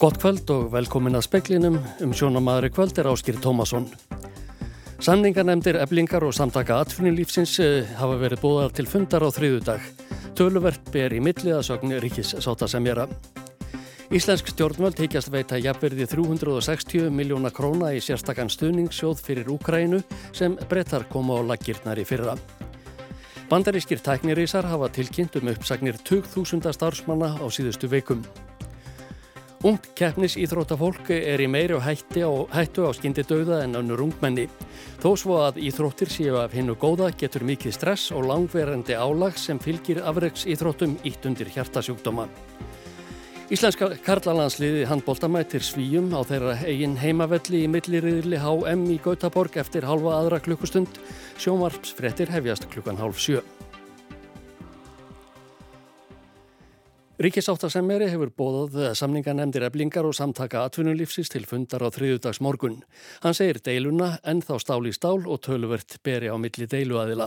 Gott kvöld og velkomin að speklinum um sjónamaðri kvöld er Áskýr Tómasson. Samningarnemdir, eblingar og samtaka atvinnulífsins eh, hafa verið búðar til fundar á þriðu dag. Töluvert ber í milli að sögn ríkis sátasemjara. Íslensk stjórnvöld heikjast veita jafnverði 360 miljóna króna í sérstakann stuðningssjóð fyrir Úkrænu sem brettar koma á laggirnar í fyrra. Bandarískir tæknirísar hafa tilkynnt um uppsagnir 20.000 starfsmanna á síðustu veikum. Ungt keppnis íþróttafólk er í meiri og hætti á, hættu á skyndi döða en önnur ungmenni. Þó svo að íþróttir séu af hinnu góða getur mikið stress og langverandi álag sem fylgir afreiks íþróttum ítt undir hjartasjúkdóma. Íslenska karlalandsliði handbóltamættir svíjum á þeirra eigin heimavelli í milliriðli HM í Gautaborg eftir halva aðra klukkustund. Sjómarpsfrettir hefjast klukkan hálf sjö. Ríkisáttasemeri hefur bóðað samninganemdir eblingar og samtaka atvinnulífsins til fundar á þriðudags morgun. Hann segir deiluna en þá stál í stál og töluvert beri á milli deiluaðila.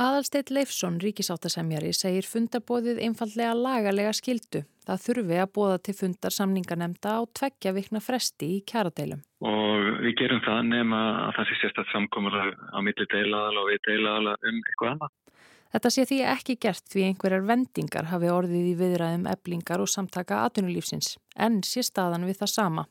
Aðalsteit Leifsson, ríkisáttasemjari, segir fundabóðið einfallega lagalega skildu. Það þurfi að bóða til fundar samninganemda á tveggja vikna fresti í kjaradeilum. Og við gerum það nema að það sé sérstatt samkomur á milli deilaðala og við deilaðala um eitthvað annað. Þetta sé því ekki gert því einhverjar vendingar hafi orðið í viðræðum eblingar og samtaka atunulífsins, en sé staðan við það sama.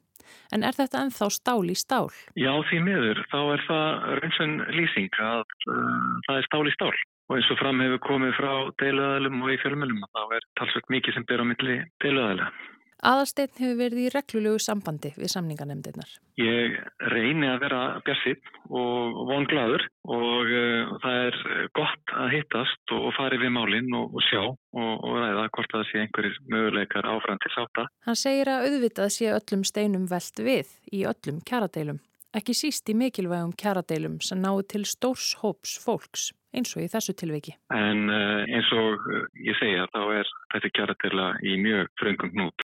En er þetta ennþá stál í stál? Já, því miður. Þá er það raunsan lýsing að uh, það er stál í stál. Og eins og fram hefur komið frá deiluðalum og í fjölmjölum, þá er talsveit mikið sem ber á milli deiluðalega. Aðalsteinn hefur verið í reglulegu sambandi við samningarnemndirnar. Ég reyni að vera björnsitt og vonglaður og uh, það er gott að hittast og, og fari við málinn og, og sjá og, og ræða hvort það sé einhverjir möguleikar áfram til sáta. Hann segir að auðvitað sé öllum steinum veld við í öllum kjaradeilum. Ekki síst í mikilvægum kjaradeilum sem náðu til stórs hóps fólks eins og í þessu tilviki. En uh, eins og ég segja þá er þetta kjaradeila í mjög fröngum hnút.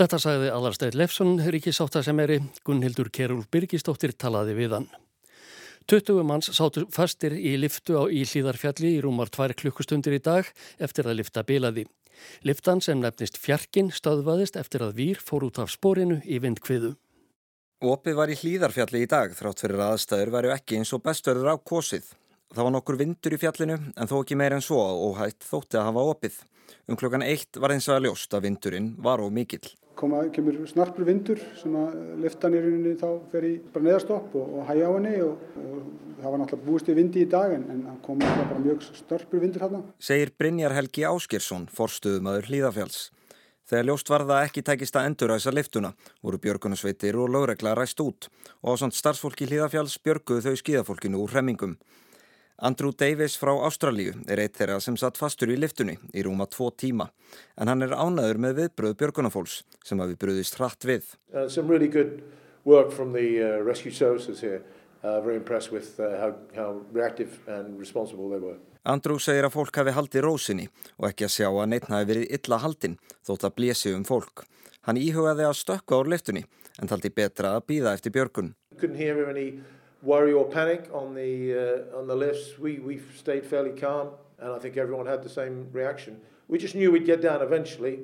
Þetta sagði Alarsteinn Lefsson, ríkisáttasemeri, Gunnhildur Kerúl Birgistóttir talaði við hann. 20 manns sátu fastir í liftu á Íhlíðarfjalli í rúmar tvær klukkustundir í dag eftir að lifta bilaði. Liftan sem nefnist fjarkin stöðvaðist eftir að výr fór út af spórinu í vindkviðu. Opið var í Hlíðarfjalli í dag þrátt fyrir aðstæður væru ekki eins og bestverður á kosið. Það var nokkur vindur í fjallinu en þó ekki meir en svo og hætt þótti að hafa opið. Um klokkan eitt var eins að ljóst að vindurinn var of mikill koma, kemur snarpur vindur sem að liftan í rauninni þá fer í bara neðarstopp og, og hægja á henni og, og það var náttúrulega búist í vindi í dag en, en kom bara mjög snarpur vindur hérna. Segir Brynjar Helgi Áskirsson, forstuðumadur Hlýðafjáls. Þegar ljóst var það ekki tækist að enduræsa liftuna voru björgunasveitir og lögregla ræst út og á samt starfsfólki Hlýðafjáls björguðu þau skíðafólkinu úr hremmingum. Andrew Davis frá Ástralíu er eitt þeirra sem satt fastur í liftunni í rúma tvo tíma en hann er ánaður með viðbröð björgunafólks sem hafi bröðist hratt við. Uh, some really good work from the uh, rescue services here. Uh, very impressed with uh, how, how reactive and responsible they were. Andrew segir að fólk hafi haldið rósinni og ekki að sjá að neitt hafi verið illa haldinn þótt að blési um fólk. Hann íhugaði að stökka á liftunni en taldi betra að býða eftir björgun. Couldn't hear any worry or panic on the uh, on the lifts. We we stayed fairly calm, and I think everyone had the same reaction. We just knew we'd get down eventually.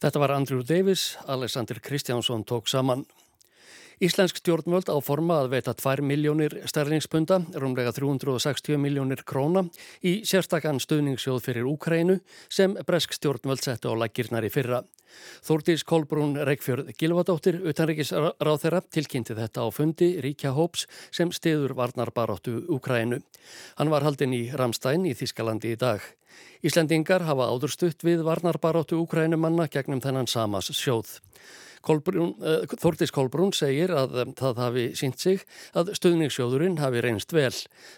Þetta var Andrew Davis, Alexander Kristjánsson tók saman. Íslensk stjórnvöld áforma að veita 2 miljónir sterlingspunda, rúmlega 360 miljónir króna, í sérstakann stuðningssjóð fyrir Úkrænu sem bresk stjórnvöld settu á lækirnar í fyrra. Þórdís Kolbrún Reykjörð Gilvadóttir, utanrikisráð þeirra, tilkynnti þetta á fundi Ríkja Hóps sem stiður varnar baráttu Úkrænu. Hann var haldinn í Ramstein í Þískalandi í dag. Íslendingar hafa áður stutt við varnar baráttu Úkrænumanna gegnum þennan samas sjóð. Kolbrún, uh, Þórdís Kolbrún segir að um, það hafi sínt sig að stuðningssjóðurinn hafi reynst vel.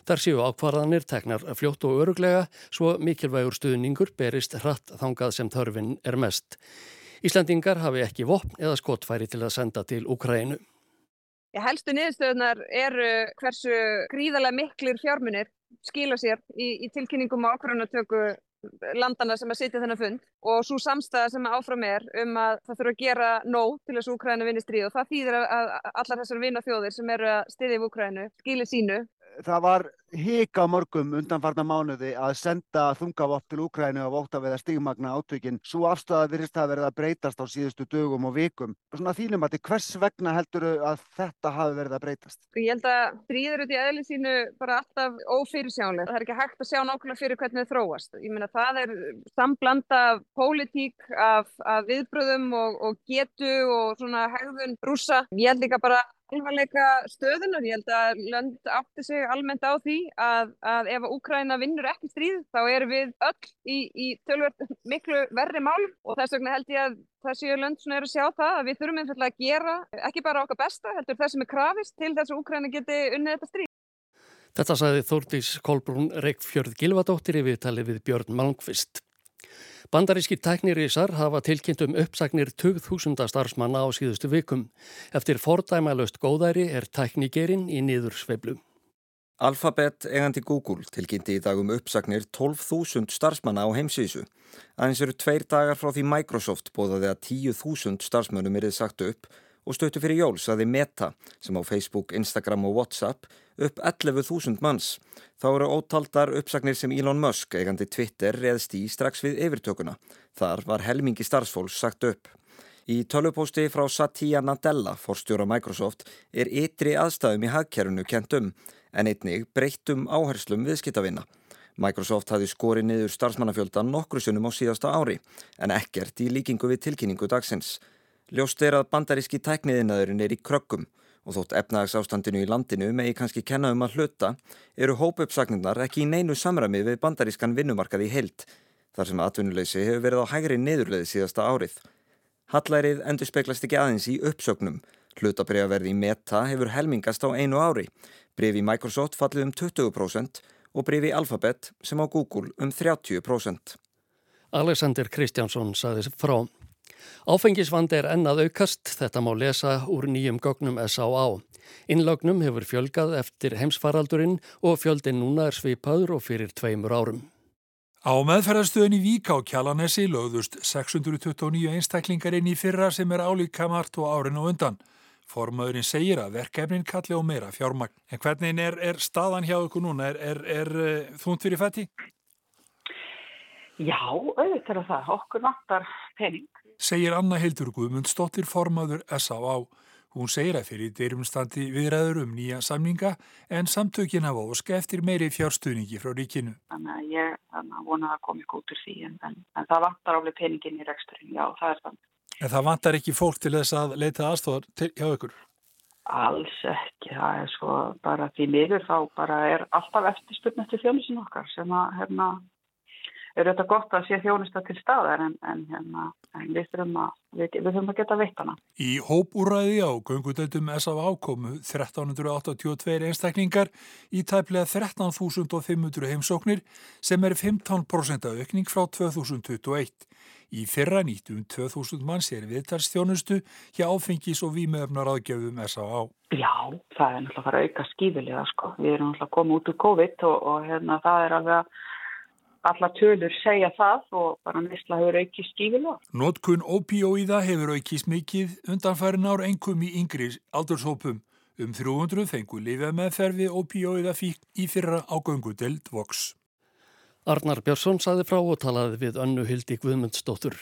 Þar séu ákvarðanir teknar fljótt og öruglega svo mikilvægur stuðningur berist hratt þangað sem þörfin er mest. Íslandingar hafi ekki vopn eða skotfæri til að senda til Ukrænu. Helstu niðurstöðunar eru hversu gríðarlega miklir fjármunir skila sér í, í tilkynningum á ákvarðanatöku landana sem að sitja þennan fund og svo samstæða sem áfram er um að það þurfa að gera nóg til þess að Úkræna vinni stríð og það þýðir að allar þessar vinna þjóðir sem eru að styðja í Úkrænu skilir sínu það var hika mörgum undanfarnar mánuði að senda þungavopp til Úkrænu og vóta við að stigmagna átökin. Svo afstæða virðist að verða að breytast á síðustu dögum og vikum. Svona þínum að hvers vegna heldur að þetta hafi verið að breytast? Ég held að stríður út í eðli sínu bara alltaf ófyrirsjánlega. Það er ekki hægt að sjá nákvæmlega fyrir hvernig þau þróast. Ég meina það er samblanda af pólitík, af, af viðbröðum og, og getu og svona hegðun rúsa. Ég held líka bara alvarleika stöðunar. Ég held að lönd átti sig almennt á því að, að ef Úkræna vinnur ekki stríð þá erum við öll í, í tölvöld miklu verri málum og þess vegna held ég að það séu lönd svona er að sjá það að við þurfum einfallega að gera ekki bara okkar besta, heldur það sem er krafist til þess að Úkræna geti unnið þetta stríð. Þetta sagði Þórdís Kolbrún Reykjörð Gilvadóttir í viðtali við Björn Malmqvist. Bandaríski tæknirísar hafa tilkynnt um uppsagnir 20.000 starfsmanna á síðustu vikum. Eftir fordæmalöst góðæri er tæknigerinn í niður sveiblu. Alphabet eigandi Google tilkynnti í dag um uppsagnir 12.000 starfsmanna á heimsísu. Aðeins eru tveir dagar frá því Microsoft bóðaði að 10.000 starfsmönnum erið sagt upp og stötu fyrir jól saði Meta sem á Facebook, Instagram og Whatsapp upp 11.000 manns. Þá eru ótaldar uppsagnir sem Elon Musk, eigandi Twitter, reðst í strax við yfirtökuna. Þar var helmingi starfsfólks sagt upp. Í tölvupósti frá Satya Nadella, forstjóra Microsoft, er ytri aðstæðum í hagkerfunu kent um, en einnig breyttum áherslum viðskiptavinna. Microsoft hafði skorið niður starfsmannafjöldan nokkru sunnum á síðasta ári, en ekkert í líkingu við tilkynningu dagsins. Ljóst er að bandaríski tækniðinaðurinn er í krökkum og þótt efnagsástandinu í landinu megi kannski kenna um að hluta eru hópuppsagnirnar ekki í neinu samræmi við bandarískan vinnumarkaði heilt þar sem atvinnuleysi hefur verið á hægri niðurleði síðasta árið. Hallærið endur speklast ekki aðeins í uppsögnum. Hlutabriðaverði í Meta hefur helmingast á einu ári. Brefi Microsoft fallið um 20% og brefi Alphabet sem á Google um 30%. Alexander Kristjánsson saði frá Áfengisvand er ennað aukast, þetta má lesa úr nýjum gögnum S.A.A. Innlögnum hefur fjölgað eftir heimsfaraldurinn og fjöldin núna er svipaður og fyrir tveimur árum. Á meðferðarstöðin í Víká kjalanesi lögðust 629 einstaklingar inn í fyrra sem er álíka margt og árin og undan. Formaðurinn segir að verkefnin kalli á meira fjármagn. En hvernig er, er staðan hjá ykkur núna? Er, er, er uh, þúnt fyrir fætti? Já, auðvitað er það. Okkur vantar pening segir Anna Hildur Guðmundsdóttir formaður S.A.A. Hún segir að fyrir dyrumstandi viðræður um nýja samninga en samtökin hafa óska eftir meiri fjárstuðningi frá ríkinu. Þannig að ég þannig að vona að komi út úr því en, en, en það vantar áflið peningin í reksturinn, já það er þannig. En það vantar ekki fólk til þess að leita aðstofar hjá ykkur? Alls ekki, það er sko bara því miður þá bara er alltaf eftirspurn eftir þjónusin okkar sem að hérna er þetta gott að sé þjónusta til staðar en, en, hérna, en við þurfum að, við, við þurfum að geta veitt hana. Í hópúræði á göngutöldum S.A.A. komu 1382 einstaklingar í tæplega 13.500 heimsóknir sem er 15% aukning frá 2021. Í fyrra nýttum 2000 manns er viðtalstjónustu hjá áfengis og výmöfnar aðgjöfum S.A.A. Já, það er náttúrulega að auka skífilega sko. Við erum náttúrulega koma út úr COVID og, og hérna það er alveg að alla tölur segja það og bara nýstla hefur aukist skífilega. Notkun opíóíða hefur aukist mikið undanfærin ár engum í yngri aldurshópum. Um 300 fengu lifið meðferði opíóíða fík í fyrra á göngudeld Vox. Arnar Björnsson saði frá og talaði við önnu Hildi Guðmundsdóttur.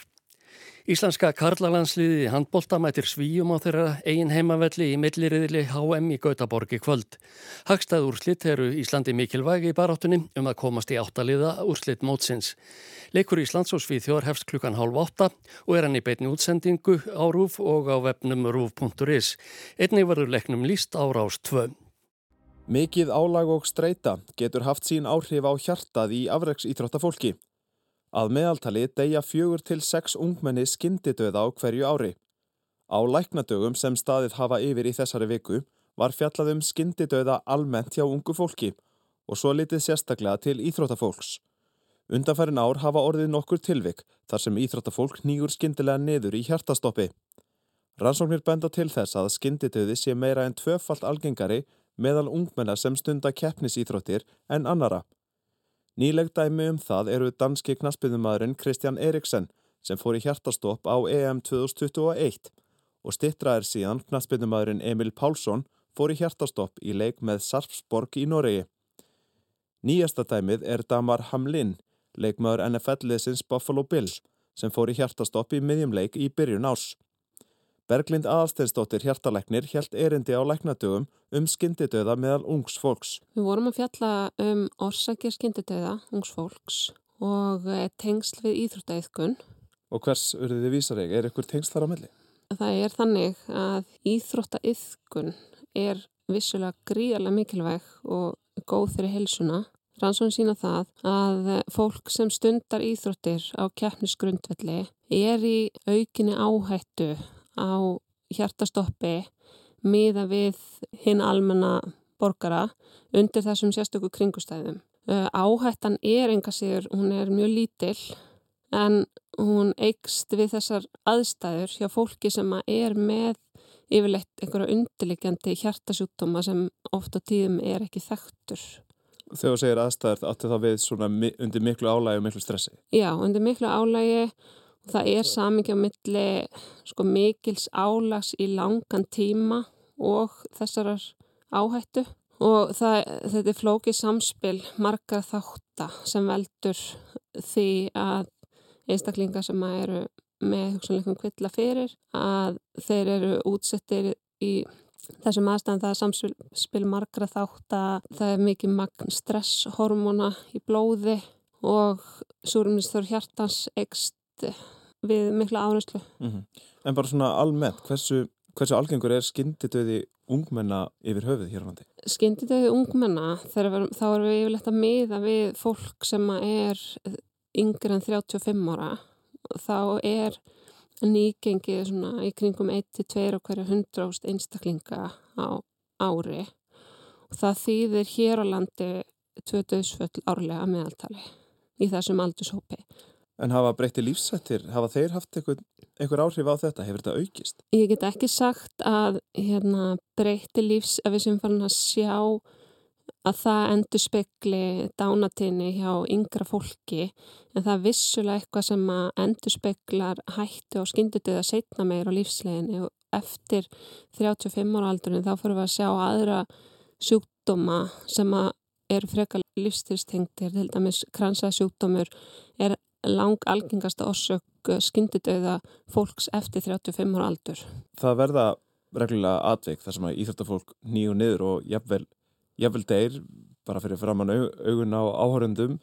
Íslenska karlalandsliði í handbólta mætir svíjum á þeirra eigin heimavelli í milliriðli HM í Gautaborgi kvöld. Hagstað úrslitt eru Íslandi mikilvægi í baráttunni um að komast í áttaliða úrslitt mótsins. Leikur Íslands og Svíþjóðar hefst klukkan hálf átta og er hann í beitni útsendingu á RÚF og á vefnum rúf.is. Einnig verður leiknum líst á Rás 2. Mikið álag og streyta getur haft sín áhrif á hjartað í afreiksýþróttafólki. Að meðaltali deyja fjögur til sex ungmenni skyndidöða á hverju ári. Á læknadögum sem staðið hafa yfir í þessari viku var fjallað um skyndidöða almennt hjá ungu fólki og svo litið sérstaklega til íþróttafólks. Undanfærin ár hafa orðið nokkur tilvik þar sem íþróttafólk nýgur skyndilega niður í hjartastoppi. Rannsóknir benda til þess að skyndidöði sé meira en tvöfalt algengari meðal ungmenna sem stunda keppnisýþróttir en annara. Nýleg dæmi um það eru danski knaspiðumadurinn Kristjan Eriksen sem fór í hjartastopp á EM 2021 og stittra er síðan knaspiðumadurinn Emil Pálsson fór í hjartastopp í leik með Sarpsborg í Noregi. Nýjasta dæmið er Damar Hamlin, leikmaður NFL-liðsins Buffalo Bill, sem fór í hjartastopp í miðjumleik í byrjun ás. Berglind Aðalsteinsdóttir hjartaleknir helt erindi á læknadögum um skyndidöða meðal ungs fólks. Við vorum að fjalla um orsakir skyndidöða ungs fólks og eh, tengsl við íþróttæðkun. Og hvers verður þið vísar ég? Er ykkur tengsl þar á melli? Það er þannig að íþróttæðkun er vissulega gríðarlega mikilvæg og góð fyrir helsuna. Rannsóðin sína það að fólk sem stundar íþróttir á keppnisgrundvelli er í aukinni áhættu á hjartastoppi miða við hinn almenna borgara undir þessum sérstöku kringustæðum. Áhættan er enga sigur, hún er mjög lítill en hún eikst við þessar aðstæður hjá fólki sem er með yfirleitt einhverja undirleikjandi hjartasjúkdóma sem ofta tíðum er ekki þekktur. Þegar þú segir aðstæður, áttu þá við undir miklu álægi og miklu stressi? Já, undir miklu álægi Það er samingi á milli sko, mikils álags í langan tíma og þessarar áhættu. Og það, þetta er flókið samspil margar þáttar sem veldur því að einstaklingar sem eru með hugsanleikum kvilla fyrir að þeir eru útsettir í þessum aðstæðan það er samspil margra þáttar, það er mikið magn stresshormona í blóði og súrumistur hjartans ekst við mikla ánæslu. Mm -hmm. En bara svona almennt, hversu, hversu algengur er skyndidöði ungmenna yfir höfuð hér á landi? Skyndidöði ungmenna, við, þá erum við yfirlegt að miða við fólk sem er yngre en 35 ára. Þá er nýgengið svona í kringum 1-2 og hverja 100 einstaklinga á ári. Og það þýðir hér á landi tvö döðsföll árlega meðaltali í þessum aldurshópi. En hafa breytti lífsættir, hafa þeir haft einhver, einhver áhrif á þetta? Hefur þetta aukist? Ég get ekki sagt að hérna, breytti lífs, ef við sem farin að sjá að það endur spekli dánatinni hjá yngra fólki en það er vissulega eitthvað sem að endur speklar hættu og skyndituð að setna meir á lífsleginni og eftir 35 ára aldurinn þá fyrir við að sjá aðra sjúkdóma sem að eru frekar lífstilstengtir, til dæmis kransasjúkdómur er lang algengasta orsök eh, skyndidauða fólks eftir 35 ára aldur. Það verða reglulega atveik þar sem að íþjóttafólk nýju niður og jafnvel, jafnvel deyr bara fyrir framann augun á áhörundum.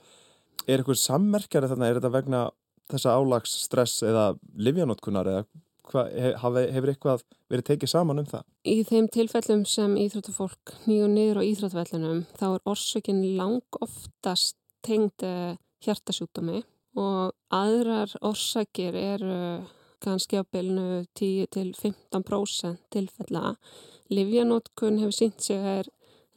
Er eitthvað sammerkjari þarna, er þetta vegna þessa álags stress eða livjanótkunar eða hva, hefur eitthvað verið tekið saman um það? Í þeim tilfellum sem íþróttafólk nýju niður á íþróttafellunum þá er orsökin lang oftast tengd eh, hjartasjúkdómi og aðrar orsakir eru kannski á bylnu 10-15% tilfella. Livjanótkun hefur sínt sig að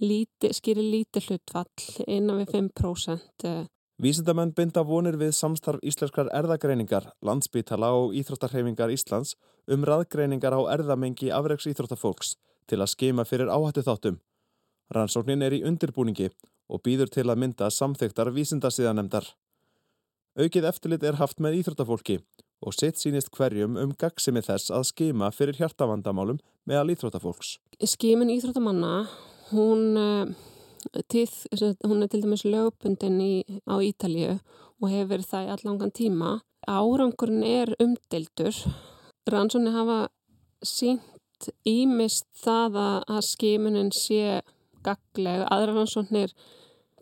líti, skýri lítið hlutfall innan við 5%. Vísindamenn binda vonir við samstarf íslenskar erðagreiningar, landsbytala og Íþróttarhefingar Íslands um raðgreiningar á erðamengi afreiks íþróttafólks til að skema fyrir áhættu þáttum. Rannsóknin er í undirbúningi og býður til að mynda samþygtar vísindasíðanemdar. Aukið eftirlit er haft með íþróttafólki og sitt sínist hverjum um gagsimi þess að skima fyrir hjartavandamálum meðal íþróttafólks. Skimin íþróttamanna, hún, eh, tíð, hún er til dæmis lögbundin í, á Ítalju og hefur verið það í allangan tíma. Árangurinn er umdildur. Rannsóni hafa sínt ímist það að skimunin sé gagleg. Aðra rannsóknir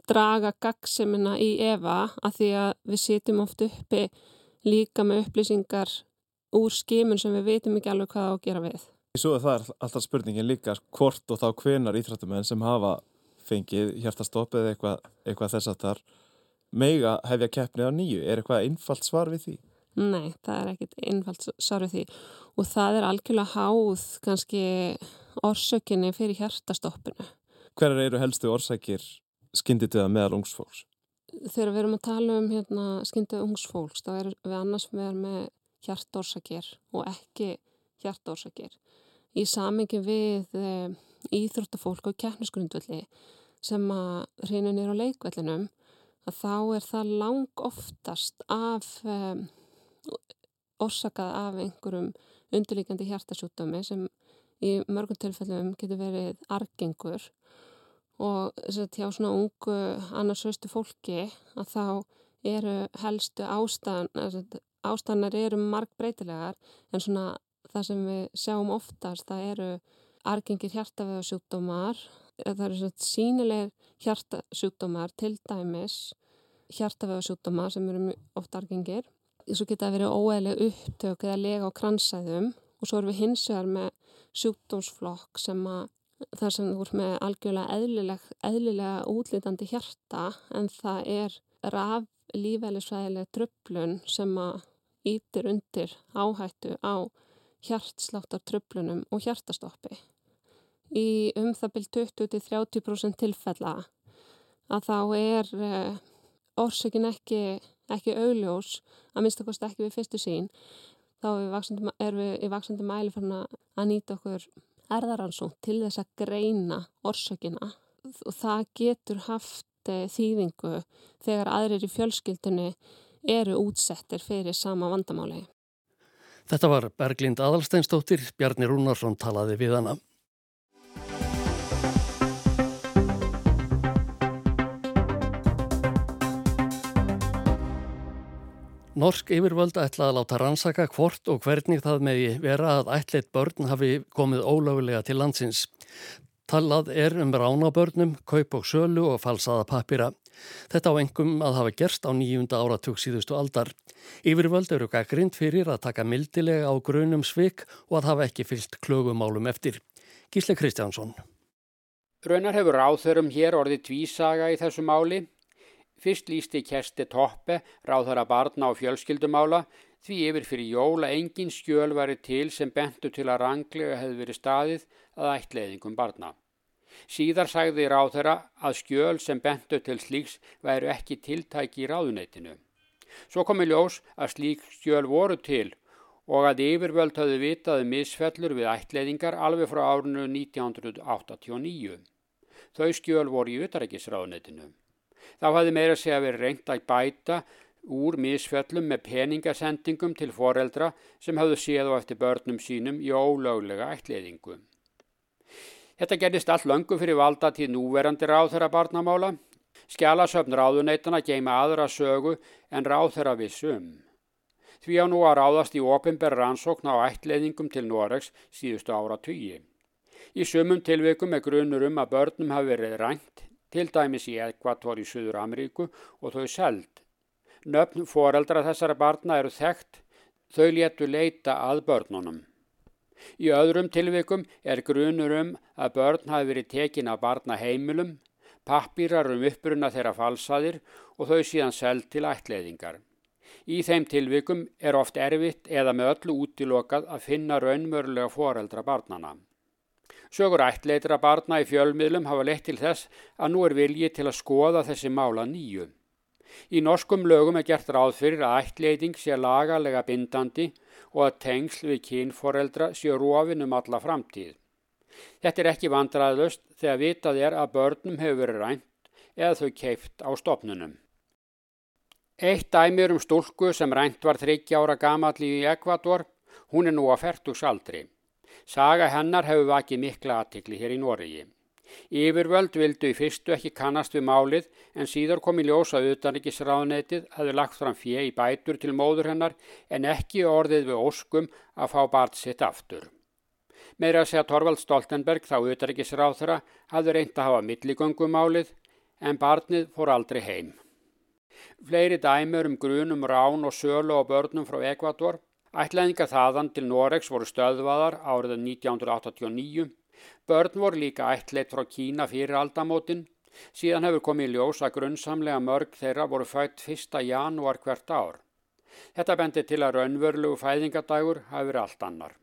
draga gagsemina í Eva að því að við sitjum oft uppi líka með upplýsingar úr skimun sem við veitum ekki alveg hvað á að gera við. Svo það er alltaf spurningin líka hvort og þá hvenar íþrættumenn sem hafa fengið hjartastopp eða eitthvað, eitthvað þess að þar meiga hefja keppnið á nýju. Er eitthvað einfalt svar við því? Nei, það er ekkit einfalt svar við því og það er algjörlega háð kannski orsökinni fyrir hjartastoppinu. Hver eru helstu orsakir skyndituða meðal ungsfólks? Þegar við erum að tala um hérna, skyndituða ungsfólks þá erum við annars með hjartórsakir og ekki hjartórsakir. Í samingi við e, íþróttafólk og kjærnisgrundvelli sem að reyna nýra á leikvellinum að þá er það lang oftast af e, orsakað af einhverjum undirlíkjandi hjartasjútdömi sem í mörgum tilfellum getur verið argengur og hjá svona ungu annarsvöstu fólki að þá eru helstu ástæðan, ástæðanar eru marg breytilegar en svona það sem við sjáum oftast það eru argengir hjartavöðasjúkdómar, það eru svona sínileg hjartasjúkdómar til dæmis hjartavöðasjúkdómar sem eru ofta argengir. Svo geta það verið óæðileg upptök eða lega á kransæðum og svo erum við hins vegar með sjúkdómsflokk sem að þar sem þú ert með algjörlega eðlileg, eðlilega útlítandi hjarta en það er raf lífælisfræðileg tröflun sem að ítir undir áhættu á hjartsláttar tröflunum og hjartastoppi. Í um það byrj 20-30% tilfella að þá er eh, orsökin ekki, ekki augljós, að minnstakost ekki við fyrstu sín, þá er við, er við í vaksandi mæli fann að nýta okkur erðaransón til þess að greina orsökina og það getur haft eh, þýðingu þegar aðrir í fjölskyldunni eru útsettir fyrir sama vandamáli. Þetta var Berglind Adalsteinstóttir, Bjarni Rúnarsson talaði við hana. Norsk yfirvöld ætla að láta rannsaka hvort og hvernig það megi vera að ætleitt börn hafi komið ólögulega til landsins. Talað er um ránabörnum, kaup og sölu og falsaða pappira. Þetta á engum að hafa gerst á nýjunda áratug síðustu aldar. Yfirvöld eru gaggrind fyrir að taka mildilega á grunum svik og að hafa ekki fyllt klögumálum eftir. Gísle Kristjánsson. Raunar hefur áþörum hér orðið tvísaga í þessu máli. Fyrst lísti Kersti Toppe, ráðhara barna og fjölskyldumála, því yfir fyrir jóla engin skjöl væri til sem bentu til að ranglega hefði verið staðið að ættleiðingum barna. Síðar sagði ráðhara að skjöl sem bentu til slíks væru ekki tiltæki í ráðuneytinu. Svo komi ljós að slík skjöl voru til og að yfirvöld hafði vitaði um misfellur við ættleiðingar alveg frá árinu 1989. Þau skjöl voru í utarækisráðuneytinu. Þá hafði meira segja verið reynd að bæta úr misfjöllum með peningasendingum til foreldra sem hafðu séð á eftir börnum sínum í ólöglega ætliðingu. Þetta gerðist allt löngu fyrir valda til núverandi ráðherra barnamála. Skjálasöfn ráðuneytana geima aðra sögu en ráðherra vissum. Því á nú að ráðast í ofinberra rannsókn á ætliðingum til Noregs síðustu ára tugi. Í sumum tilveikum er grunur um að börnum hafi verið rænt til dæmis í Ekvator í Suður Ameríku og þau seld. Nöfn foreldra þessara barna eru þekkt, þau léttu leita að börnunum. Í öðrum tilvikum er grunur um að börn hafi verið tekin af barna heimilum, pappýrar um uppbrunna þeirra falsaðir og þau síðan seld til ætleðingar. Í þeim tilvikum er oft erfitt eða með öllu útilokað að finna raunmörlega foreldra barnana. Sögur ættleitra barna í fjölmiðlum hafa leitt til þess að nú er vilji til að skoða þessi mála nýju. Í norskum lögum er gert ráð fyrir að ættleiting sé lagalega bindandi og að tengsl við kynforeldra sé rófin um alla framtíð. Þetta er ekki vandraðlust þegar vitað er að börnum hefur verið rænt eða þau keift á stopnunum. Eitt dæmir um stúlku sem rænt var 30 ára gamalli í Ekvator, hún er nú að færtugs aldri. Saga hennar hefur vakið mikla aðtikli hér í Noregi. Yfirvöld vildu í fyrstu ekki kannast við málið en síðar kom í ljós að utanrikisráðnetið hefði lagt fram fjö í bætur til móður hennar en ekki orðið við óskum að fá bart sitt aftur. Meira að segja Torvald Stoltenberg þá utanrikisráð þeirra hafði reynd að hafa milligöngumálið en barnið fór aldrei heim. Fleiri dæmur um grunum rán og sölu og börnum frá Ekvator Ætlaðingar þaðan til Noregs voru stöðvaðar árið 1989. Börn voru líka ætleitt frá Kína fyrir aldamótin. Síðan hefur komið í ljós að grunnsamlega mörg þeirra voru fætt 1. janúar hvert ár. Þetta bendi til að raunverulegu fæðingadægur hafi verið allt annar.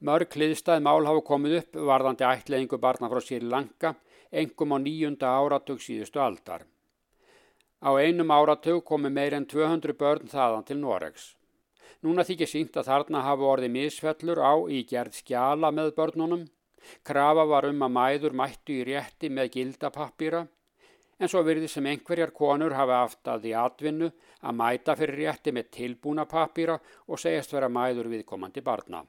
Mörg hliðstæð mál hafa komið upp varðandi ætleiðingu barna frá Sri Lanka, engum á nýjunda áratug síðustu aldar. Á einum áratug komi meir en 200 börn þaðan til Noregs. Núna þykir sínt að þarna hafa orðið misfellur á í gerð skjala með börnunum. Krafa var um að mæður mættu í rétti með gildapappýra en svo virði sem einhverjar konur hafa aft að því atvinnu að mæta fyrir rétti með tilbúna pappýra og segjast vera mæður viðkomandi barna.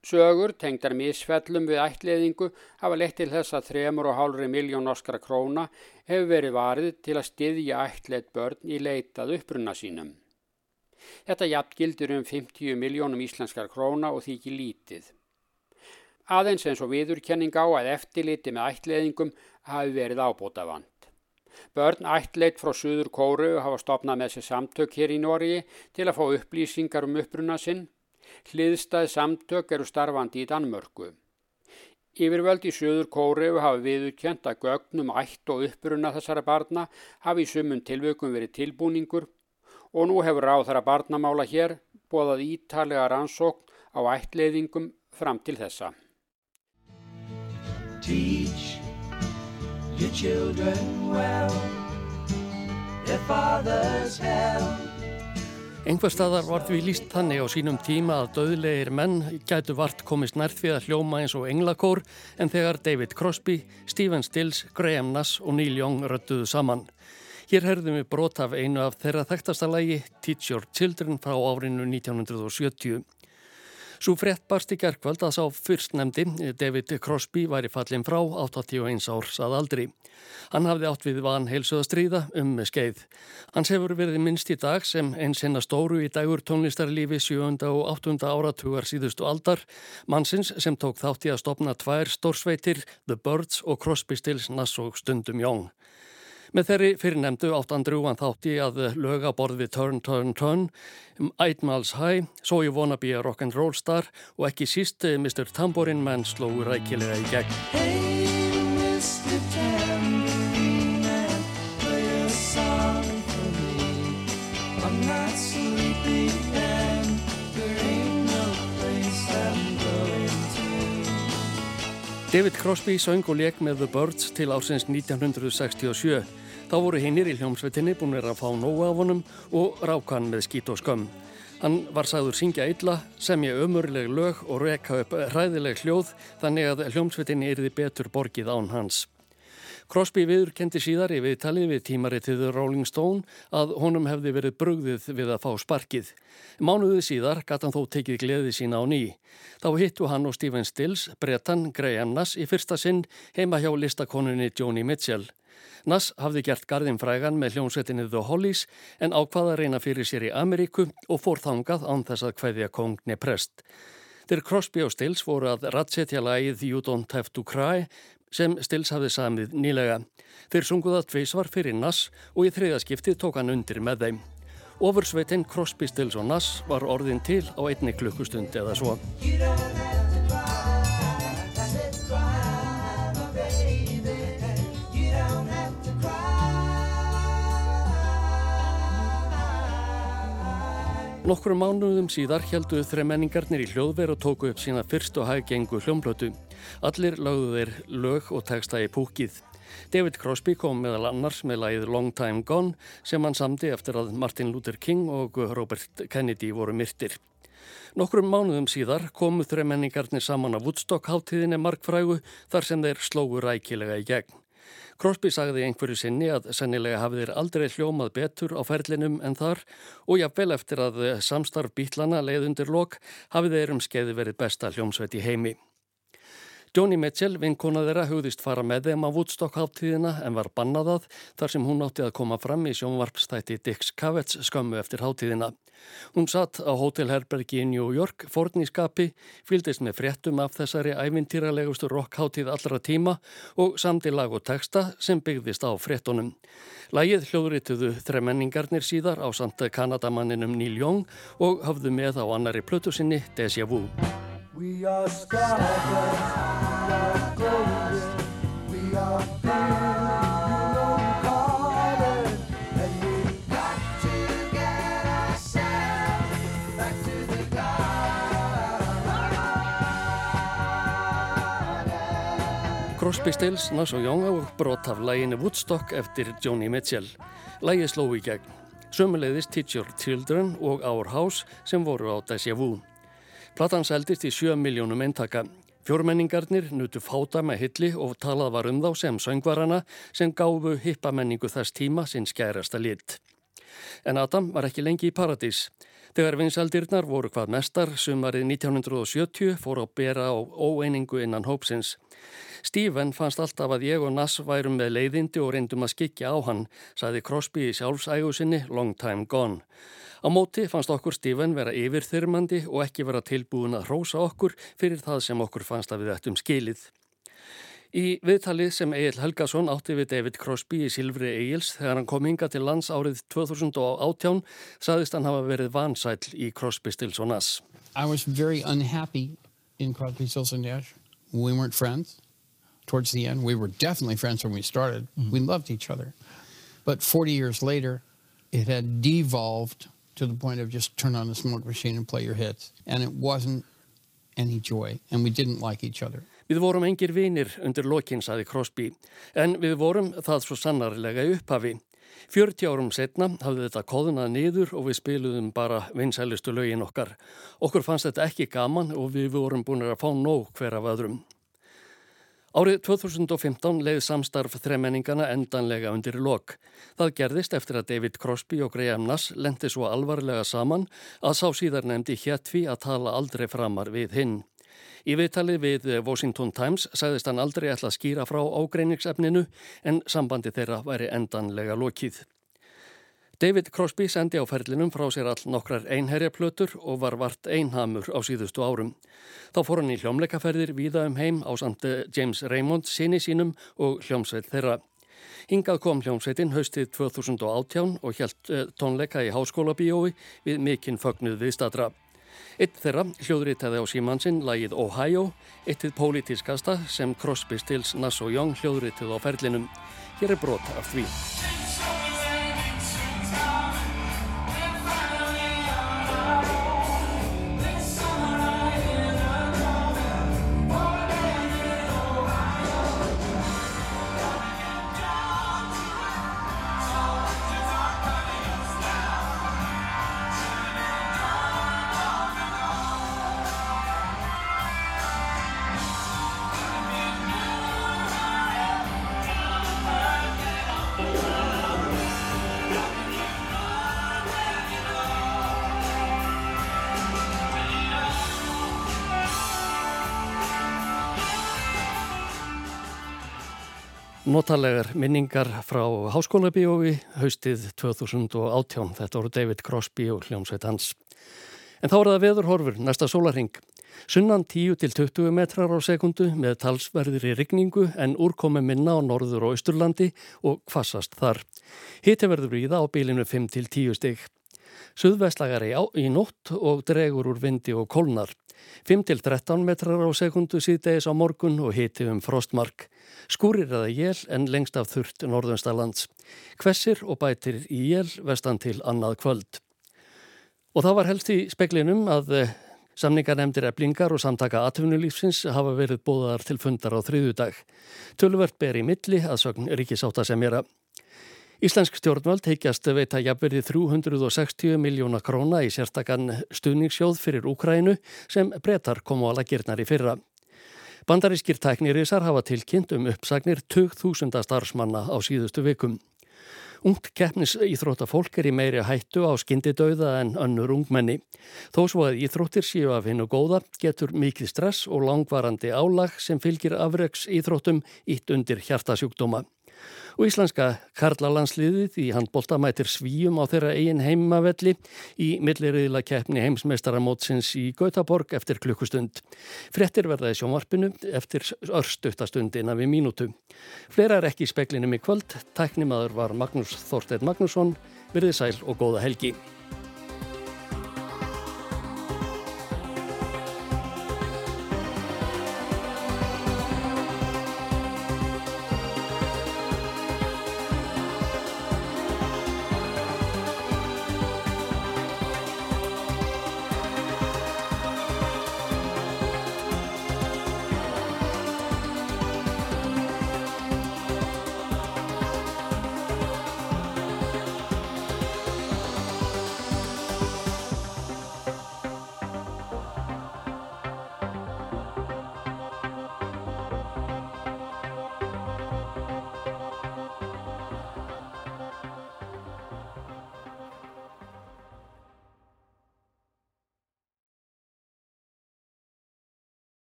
Sögur, tengdar misfellum við ætliðingu, hafa leitt til þess að 3,5 miljón norskara króna hefur verið varið til að styðja ætlið börn í leitað upprunna sínum. Þetta jafn gildur um 50 miljónum íslenskar króna og því ekki lítið. Aðeins eins og viðurkenning á að eftirliti með ætliðingum hafi verið ábúta vand. Börn ætleitt frá Suður Kóru hafa stopnað með sér samtök hér í Nóri til að fá upplýsingar um upprunna sinn Hliðstæð samtök eru starfandi í Danmörku. Yfirvöld í Suður Kóriðu hafi viðurkjönt að gögnum ætt og uppbrunna þessara barna hafi í sumun tilvökum verið tilbúningur og nú hefur ráð þara barnamála hér bóðað ítalega rannsókn á ættleiðingum fram til þessa. Teach your children well Their father's help Engvað staðar var því líst þannig á sínum tíma að döðlegir menn gætu vart komist nært við að hljóma eins og englakór en þegar David Crosby, Stephen Stills, Graham Nass og Neil Young röttuðu saman. Hér herðum við brot af einu af þeirra þekktasta lægi Teach Your Children frá árinu 1970. Svo frett barst í gerkvöld að sá fyrstnemdi, David Crosby, væri fallin frá 81 árs að aldri. Hann hafði átt við van heilsuða stríða um skeið. Hans hefur verið minnst í dag sem eins hennar stóru í dagur tónlistarlífi 7. og 8. áratugar síðustu aldar, mannsins sem tók þátt í að stopna tvær stórsveitir, The Birds og Crosby, Stills, Nass og Stundum Young. Með þeirri fyrirnemdu átt andrúan þátti að löga borð við Turn, Turn, Turn, Eight Miles High, So You Wanna Be a Rock'n'Roll Star og ekki síst eh, Mr. Tambourine Man sló rækilega í gegn. Hey David Crosby söng og leik með The Birds til ársins 1967 Þá voru hinnir í hljómsveitinni búin að fá nógu af honum og rákan með skít og skömm. Hann var sagður syngja illa, semja ömurleg lög og reka upp ræðileg hljóð þannig að hljómsveitinni erði betur borgið án hans. Crosby viður kendi síðar í viðtali við tímaritiður Rolling Stone að honum hefði verið brugðið við að fá sparkið. Mánuðið síðar gæti hann þó tekið gleði sína á ný. Þá hittu hann og Stephen Stills, brettan Graham Nass í fyrsta sinn heima hjá listakonunni Joni Mitchell. Nass hafði gert gardin frægan með hljómsveitinni The Hollies en ákvaða reyna fyrir sér í Ameríku og fór þangað án þess að hvaðja kongni prest. Þeir Crosby og Stills voru að ratsetja lagið You Don't Have To Cry sem Stills hafði samið nýlega. Þeir sunguða tveisvar fyrir Nass og í þriðaskiptið tók hann undir með þeim. Ofursveitinn Crosby, Stills og Nass var orðin til á einni klukkustund eða svo. Nokkru mánuðum síðar helduðu þremenningarnir í hljóðver og tóku upp sína fyrst og hæggengu hljómblötu. Allir lögðu þeir lög og texta í púkið. David Crosby kom meðal annars með lagið Long Time Gone sem hann samdi eftir að Martin Luther King og Robert Kennedy voru myrtir. Nokkrum mánuðum síðar komu þremenningarnir saman af Woodstock háttíðinni markfrægu þar sem þeir slógu rækilega í gegn. Crosby sagði einhverju sinni að sennilega hafið þeir aldrei hljómað betur á ferlinum en þar og jáfnvel eftir að samstarf bítlana leið undir lok hafið þeir um skeiði verið besta hljómsveit í heimi. Joni Mitchell, vinkona þeirra, hugðist fara með þeim á Woodstock háttíðina en var bannaðað þar sem hún átti að koma fram í sjónvarpstætti Dix Cavets skömmu eftir háttíðina. Hún satt á hótelherbergi í New York, forn í skapi, fylgdist með fréttum af þessari ævintýralegustu rockháttíð allra tíma og samdi lag og texta sem byggðist á fréttunum. Lægið hljóðrituðu þremenningarnir síðar á samt Kanadamanninum Neil Young og hafðu með á annari plötu sinni Deja Vu. We are stardust, we are golden, we are garden. Crosby, Stills, Nass og Young og brot af læginu Woodstock eftir Joni Mitchell. Lægið sló í gegn. Sömulegðis Teach Your Children og Our House sem voru á Deja Vu. Platan seldist í 7 miljónum eintaka. Fjórmenningarnir nutu fáta með hilli og talað var um þá sem söngvarana sem gáfu hippamenningu þess tíma sinn skærasta lit. En Adam var ekki lengi í paradís. Þegar vinsaldirnar voru hvað mestar sumarið 1970 fór á bera á óeiningu innan hópsins. Stephen fannst alltaf að ég og Nass værum með leiðindi og reyndum að skikja á hann, saði Crosby í sjálfsægu sinni Long Time Gone. Á móti fannst okkur Stephen vera yfirþyrmandi og ekki vera tilbúin að hrósa okkur fyrir það sem okkur fannst að við ættum skilið. Í viðtalið sem Egil Helgason átti við David Crosby í Silfri Egils þegar hann kom hinga til lands árið 2018 saðist hann hafa verið vansæl í Crosby, Stills og Nass. I was very unhappy in Crosby, Stills and Nash. We weren't friends towards the end. We were definitely friends when we started. Mm -hmm. We loved each other. But 40 years later, it had devolved to the point of just turn on the smoke machine and play your hits. And it wasn't any joy. And we didn't like each other. Við vorum engir vinir undir lokinn, saði Crosby, en við vorum það svo sannarlega upphafi. 40 árum setna hafði þetta kóðunað niður og við spiluðum bara vinsælistu lögin okkar. Okkur fannst þetta ekki gaman og við vorum búin að fá nóg hver af öðrum. Árið 2015 leiði samstarf þremenningana endanlega undir lok. Það gerðist eftir að David Crosby og Graham Nass lendi svo alvarlega saman að sá síðar nefndi héttví að tala aldrei framar við hinn. Í viðtali við Washington Times sagðist hann aldrei ætla að skýra frá ágreiningsefninu en sambandi þeirra væri endanlega lokið. David Crosby sendi á ferlinum frá sér all nokkrar einherjaplötur og var vart einhamur á síðustu árum. Þá fór hann í hljómleikaferðir víða um heim á samt James Raymond sinni sínum og hljómsveit þeirra. Hingað kom hljómsveitin haustið 2018 og hjælt eh, tónleika í háskóla bíói við mikinn fögnuð við stadra. Eitt þeirra hljóðritaði á símansinn lagið Ohio, eittið pólitískasta sem Crosby, Stills, Nass og Young hljóðrituð á ferlinum. Hér er brot af því. Notalegar minningar frá háskólabíói haustið 2018. Þetta voru David Crosby og hljómsveit hans. En þá er það veðurhorfur næsta sólaring. Sunnan 10-20 metrar á sekundu með talsverðir í rigningu en úrkomi minna á norður og austurlandi og kvassast þar. Hitti verður í það á bílinu 5-10 stygg. Suðvestlagari á í nótt og dregur úr vindi og kólnar. 5-13 metrar á sekundu síðdegis á morgun og hiti um frostmark. Skúrir eða jél en lengst af þurft norðunstalands. Kvessir og bætir í jél vestan til annað kvöld. Og það var helst í speklinum að eh, samningarnemdir eblingar og samtaka atvinnulífsins hafa verið bóðar til fundar á þriðu dag. Tölvert ber í milli að sögn er að Íslensk stjórnvöld heikjast veita jafnverði 360 miljóna króna í sérstakann stuðningssjóð fyrir Úkrænu sem brettar komu á lagirnar í fyrra. Bandarískir tæknirísar hafa tilkynnt um uppsagnir 2000 starfsmanna á síðustu vikum. Ungt keppnis íþróttafólk er í meiri hættu á skyndidauða en önnur ungmenni. Þó svo að íþróttir séu af hennu góða getur mikið stress og langvarandi álag sem fylgir afreiks íþróttum ítt undir hjartasjúkdóma. Og íslenska karlalandsliðið í handbólta mætir svíum á þeirra eigin heimavelli í milliriðla keppni heimsmeistaramótsins í Gautaborg eftir klukkustund. Frettir verðaði sjónvarpinu eftir örstutastundina við mínútu. Fleira er ekki í speklinum í kvöld. Tæknimaður var Magnús Þorstein Magnússon. Verðið sæl og góða helgi.